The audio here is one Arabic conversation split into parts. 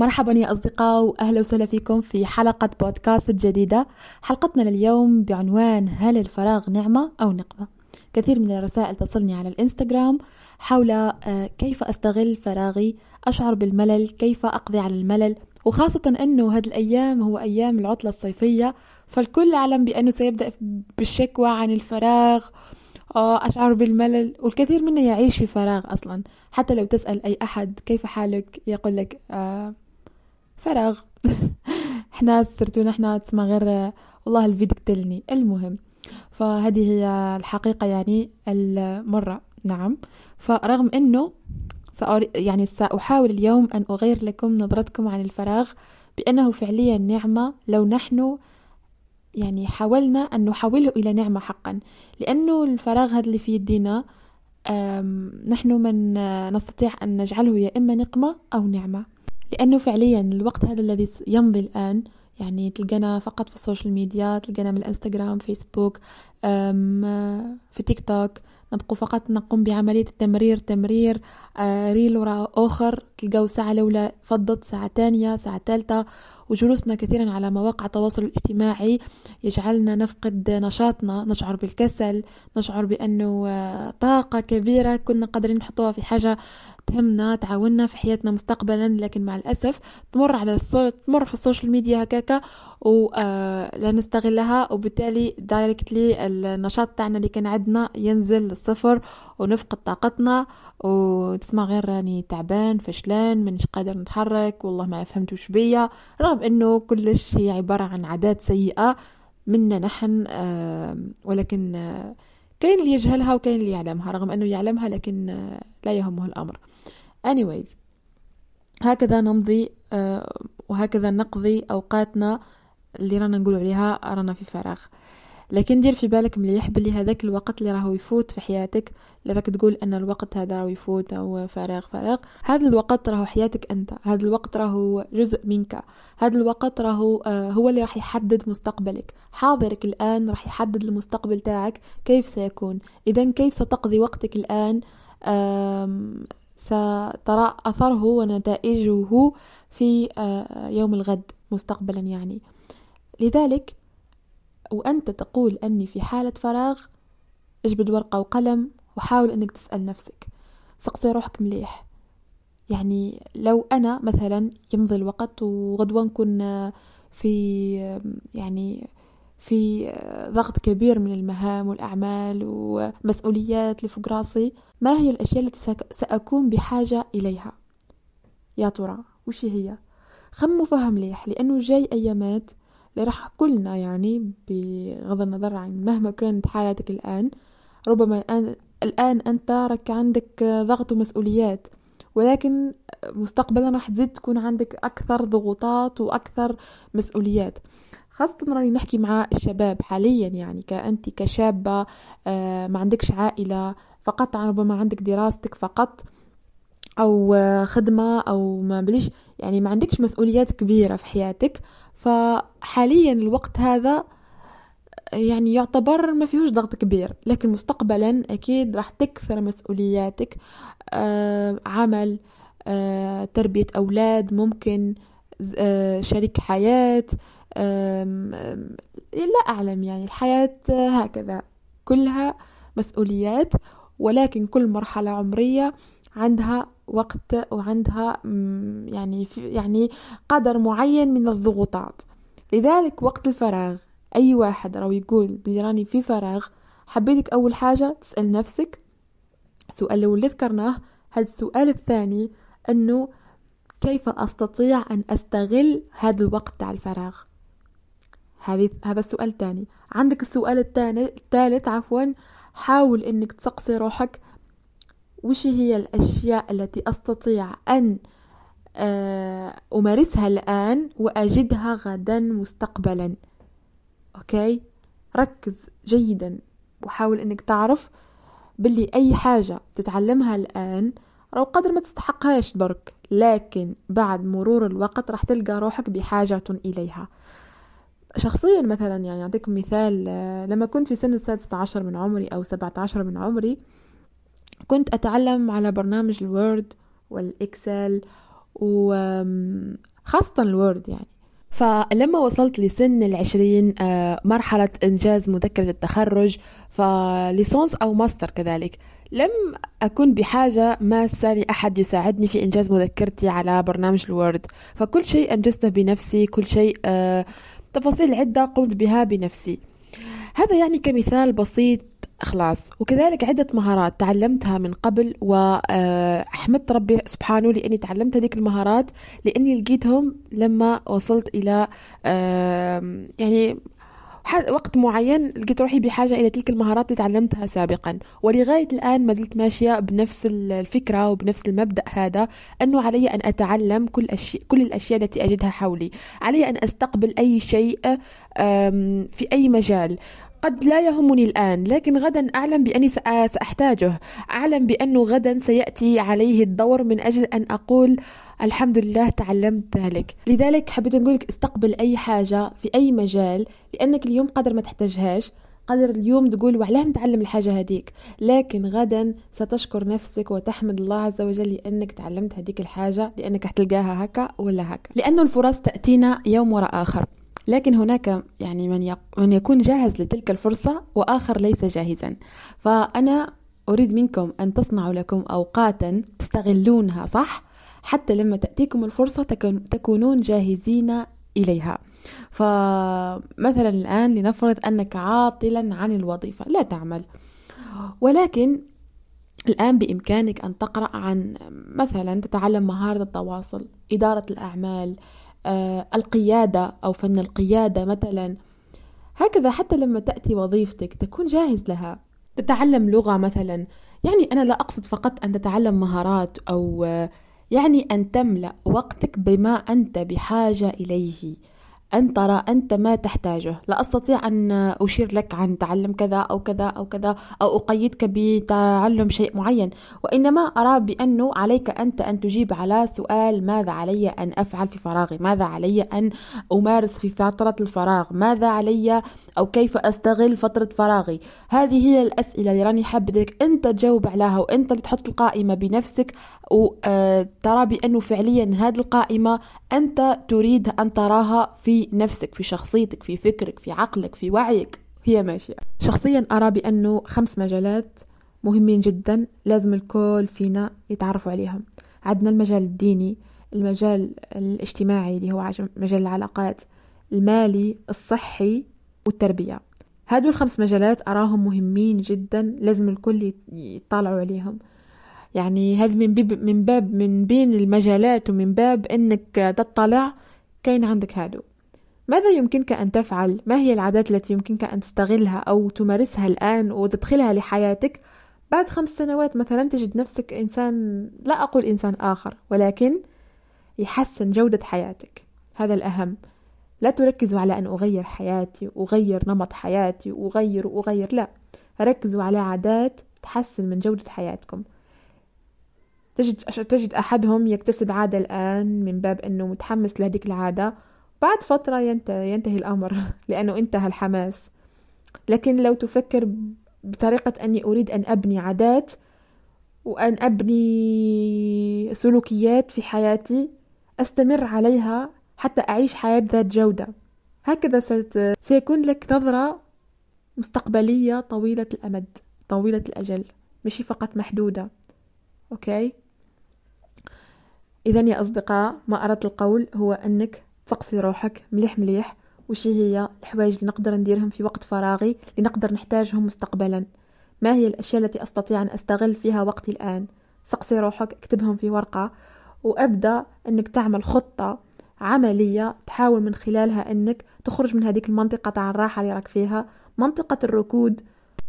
مرحبا يا أصدقاء وأهلا وسهلا فيكم في حلقة بودكاست جديدة. حلقتنا لليوم بعنوان هل الفراغ نعمة أو نقمة؟ كثير من الرسائل تصلني على الإنستغرام حول آه، كيف أستغل فراغي أشعر بالملل كيف أقضي على الملل وخاصة أنه هذه الأيام هو أيام العطلة الصيفية. فالكل يعلم بأنه سيبدأ بالشكوى عن الفراغ آه، أشعر بالملل والكثير منا يعيش في فراغ أصلا. حتى لو تسأل أي أحد كيف حالك يقول لك آه فراغ. إحنا صرتوا نحن تسمع غير والله الفيديو قتلني المهم. فهذه هي الحقيقة يعني المرة. نعم. فرغم سأري يعني سأحاول اليوم أن أغير لكم نظرتكم عن الفراغ بأنه فعليا نعمة لو نحن يعني حاولنا أن نحوله إلى نعمة حقا. لأنه الفراغ هذا اللي في يدينا نحن من نستطيع أن نجعله يا إما نقمة أو نعمة. لأنه فعليا الوقت هذا الذي يمضي الآن يعني تلقانا فقط في السوشيال ميديا تلقانا من الإنستغرام فيسبوك في تيك توك نبقى فقط نقوم بعملية التمرير تمرير آه، reel وراء آخر. تلقاو ساعة الأولى فضت ساعة تانية ساعة ثالثة وجلوسنا كثيرا على مواقع التواصل الاجتماعي. يجعلنا نفقد نشاطنا نشعر بالكسل نشعر بأنه آه، طاقة كبيرة كنا قادرين نحطوها في حاجة تهمنا تعاوننا في حياتنا مستقبلا. لكن مع الأسف تمر على الصوت تمر في السوشيال ميديا هكاكا. ولا آه، وبالتالي directly النشاط تاعنا اللي كان عندنا ينزل للصفر ونفقد طاقتنا. وتسمع غير راني تعبان فشلان منش قادر نتحرك والله ما فهمت وش بيا. رغم إنه كلش هي عبارة عن عادات سيئة منا نحن آه، ولكن آه، كاين اللي يجهلها وكاين اللي يعلمها رغم إنه يعلمها لكن لا يهمه الأمر. anyways هكذا نمضي وهكذا نقضي أوقاتنا اللي رانا نقول عليها رانا في فراغ. لكن دير في بالك مليح بلي هذاك الوقت اللي راهو يفوت في حياتك اللي راك تقول أن الوقت هذا راهو يفوت أو فراغ فراغ. هذا الوقت راهو حياتك أنت. هذا الوقت راهو جزء منك. هذا الوقت راهو آه هو اللي راح يحدد مستقبلك. حاضرك الآن راح يحدد المستقبل تاعك كيف سيكون. اذا كيف ستقضي وقتك الآن؟ سترى أثره ونتائجه في آه يوم الغد مستقبلا يعني. لذلك وأنت تقول أني في حالة فراغ اجبد ورقة وقلم وحاول أنك تسأل نفسك سقسي روحك مليح. يعني لو أنا مثلا يمضي الوقت وغدوة نكون في يعني في ضغط كبير من المهام والأعمال ومسؤوليات اللي راسي ما هي الأشياء التي سأكون بحاجة إليها؟ يا ترى وش هي؟ خموا فهم مليح لأنه جاي أيامات اللي راح كلنا يعني بغض النظر عن مهما كانت حالتك الآن ربما الآن, الآن أنت راك عندك ضغط ومسؤوليات ولكن مستقبلا راح تزيد تكون عندك أكثر ضغوطات وأكثر مسؤوليات. خاصة راني نحكي مع الشباب حاليا يعني كأنت كشابة آه، ما عندكش عائلة فقط ربما عندك دراستك فقط أو خدمة أو ما بليش يعني ما عندكش مسؤوليات كبيرة في حياتك فحاليا الوقت هذا يعني يعتبر ما فيهوش ضغط كبير لكن مستقبلا أكيد راح تكثر مسؤولياتك آه عمل آه تربية أولاد ممكن آه شريك حياة لا أعلم يعني الحياة هكذا كلها مسؤوليات ولكن كل مرحلة عمرية عندها وقت وعندها يعني يعني قدر معين من الضغوطات. لذلك وقت الفراغ أي واحد راهو يقول بلي راني في فراغ حبيتك أول حاجة تسأل نفسك السؤال الأول اللي ذكرناه هذا السؤال الثاني إنه كيف أستطيع أن أستغل هذا الوقت تاع الفراغ؟ هذه هذا السؤال الثاني. عندك السؤال الثالث عفوا حاول إنك تسقسي روحك وش هي الأشياء التي أستطيع أن آه، أمارسها الآن وأجدها غدا مستقبلا؟ أوكي؟ ركز جيدا وحاول أنك تعرف باللي أي حاجة تتعلمها الآن لو قدر ما تستحقهاش درك لكن بعد مرور الوقت راح تلقى روحك بحاجة إليها. شخصيا مثلا يعني أعطيكم مثال آه، لما كنت في سن السادسة عشر من عمري أو سبعة عشر من عمري كنت أتعلم على برنامج ال Word وال Excel وخاصة ال Word يعني. فلما وصلت لسن العشرين آه، مرحلة إنجاز مذكرة التخرج ف licence أو ماستر كذلك. لم أكن بحاجة ماسة لأحد يساعدني في إنجاز مذكرتي على برنامج ال Word. فكل شيء أنجزته بنفسي كل شيء آه، تفاصيل عدة قمت بها بنفسي. هذا يعني كمثال بسيط خلاص. وكذلك عدة مهارات تعلمتها من قبل وأحمدت ربي سبحانه لأني تعلمت هذيك المهارات لأني لقيتهم لما وصلت إلى يعني وقت معين لقيت روحي بحاجة إلى تلك المهارات اللي تعلمتها سابقا. ولغاية الآن ما زلت ماشية بنفس الفكرة وبنفس المبدأ هذا أنه علي أن أتعلم كل, أشياء كل الأشياء التي أجدها حولي. علي أن أستقبل أي شيء في أي مجال. قد لا يهمني الآن لكن غدا أعلم بأني سأحتاجه. أعلم بأنه غدا سيأتي عليه الدور من أجل أن أقول الحمد لله تعلمت ذلك. لذلك حبيت نقولك استقبل أي حاجة في أي مجال لأنك اليوم قدر ما تحتاجهاش قدر اليوم تقول وعلاه نتعلم الحاجة هذيك. لكن غدا ستشكر نفسك وتحمد الله عز وجل لأنك تعلمت هذيك الحاجة لأنك حتلقاها هكا ولا هكا. لأنه الفرص تأتينا يوم وراء آخر. لكن هناك يعني من من يكون جاهز لتلك الفرصة وآخر ليس جاهزا. فأنا أريد منكم أن تصنعوا لكم أوقاتا تستغلونها صح؟ حتى لما تأتيكم الفرصة تكونون جاهزين إليها. فمثلا الآن لنفرض أنك عاطلا عن الوظيفة لا تعمل. ولكن الآن بإمكانك أن تقرأ عن مثلا تتعلم مهارة التواصل إدارة الأعمال القيادة أو فن القيادة مثلا. هكذا حتى لما تأتي وظيفتك تكون جاهز لها. تتعلم لغة مثلا. يعني أنا لا أقصد فقط أن تتعلم مهارات أو يعني أن تملأ وقتك بما أنت بحاجة إليه. أن ترى أنت ما تحتاجه. لا أستطيع أن أشير لك عن تعلم كذا أو كذا أو كذا أو أقيدك بتعلم شيء معين. وإنما أرى بأنه عليك أنت أن تجيب على سؤال ماذا علي أن أفعل في فراغي؟ ماذا علي أن أمارس في فترة الفراغ؟ ماذا علي أو كيف أستغل فترة فراغي؟ هذه هي الأسئلة اللي راني حابتك أنت تجاوب عليها وأنت اللي تحط القائمة بنفسك. وترى بأنه فعليا هذه القائمة أنت تريد أن تراها في نفسك في شخصيتك في فكرك في عقلك في وعيك. هي ماشية. شخصيا أرى بأنه خمس مجالات مهمين جدا لازم الكل فينا يتعرفوا عليهم. عندنا المجال الديني المجال الاجتماعي اللي هو مجال العلاقات المالي الصحي والتربية. هادو الخمس مجالات أراهم مهمين جدا لازم الكل يطالعوا عليهم. يعني هذا من باب من باب من بين المجالات ومن باب إنك تطلع كاين عندك هادو. ماذا يمكنك أن تفعل؟ ما هي العادات التي يمكنك أن تستغلها أو تمارسها الآن وتدخلها لحياتك؟ بعد خمس سنوات مثلا تجد نفسك إنسان لا أقول إنسان آخر ولكن يحسن جودة حياتك. هذا الأهم. لا تركزوا على أن أغير حياتي أغير نمط حياتي أغير واغير لا. ركزوا على عادات تحسن من جودة حياتكم. تجد تجد أحدهم يكتسب عادة الآن من باب أنه متحمس لهذيك العادة بعد فترة ينتهي, الأمر لأنه انتهى الحماس. لكن لو تفكر بطريقة أني أريد أن أبني عادات وأن أبني سلوكيات في حياتي أستمر عليها حتى أعيش حياة ذات جودة. هكذا سيكون لك نظرة مستقبلية طويلة الأمد طويلة الأجل مش فقط محدودة. أوكي؟ إذا يا أصدقاء ما أردت القول هو أنك تقصي روحك مليح مليح. وش هي الحوايج اللي نقدر نديرهم في وقت فراغي لنقدر نحتاجهم مستقبلا. ما هي الأشياء التي أستطيع أن أستغل فيها وقتي الآن؟ سقسي روحك اكتبهم في ورقة. وأبدأ أنك تعمل خطة عملية تحاول من خلالها أنك تخرج من هذيك المنطقة تاع الراحة اللي راك فيها. منطقة الركود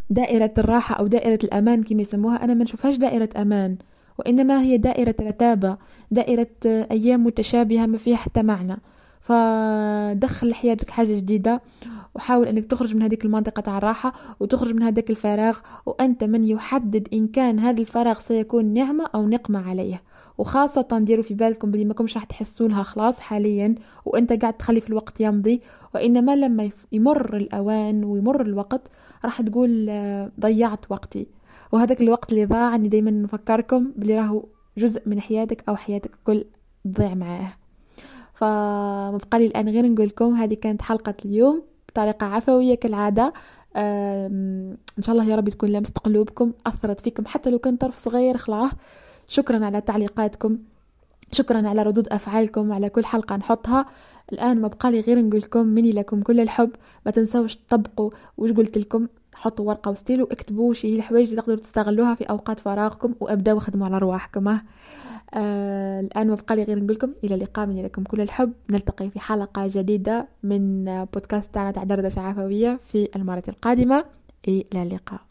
دائرة الراحة أو دائرة الأمان كما يسموها أنا ما نشوفهاش دائرة أمان. وإنما هي دائرة رتابة دائرة أيام متشابهة ما فيها حتى معنى. فدخل لحياتك حاجة جديدة وحاول أنك تخرج من هذيك المنطقة تاع الراحة وتخرج من هذاك الفراغ وأنت من يحدد إن كان هذا الفراغ سيكون نعمة أو نقمة عليه. وخاصة ديروا في بالكم بلي ما كمش راح تحسوا لها خلاص حاليا وأنت قاعد تخلي في الوقت يمضي. وإنما لما يمر الأوان ويمر الوقت راح تقول آه، ضيعت وقتي. وهذاك الوقت اللي ضاع اني دايما نفكركم بلي راهو جزء من حياتك أو حياتك كل تضيع معاه. فمبقى لي الآن غير نقول لكم هذه كانت حلقة اليوم بطريقة عفوية كالعادة. إن شاء الله يا رب تكون لمست قلوبكم أثرت فيكم حتى لو كان طرف صغير خلعه شكرا على تعليقاتكم شكرا على ردود أفعالكم على كل حلقة نحطها. الآن ما بقى لي غير نقول لكم مني لكم كل الحب. ما تنسوش تطبقوا. وش قلت لكم؟ حطوا ورقة وستيل واكتبوا شي الحوايج اللي تقدروا تستغلوها في أوقات فراغكم وأبداو خدموا على رواحكم. آه الآن ما لي غير نقول لكم إلى اللقاء. مني لكم كل الحب. نلتقي في حلقة جديدة من بودكاست تاعنا تاع دردشة عفوية في المرة القادمة. إلى اللقاء.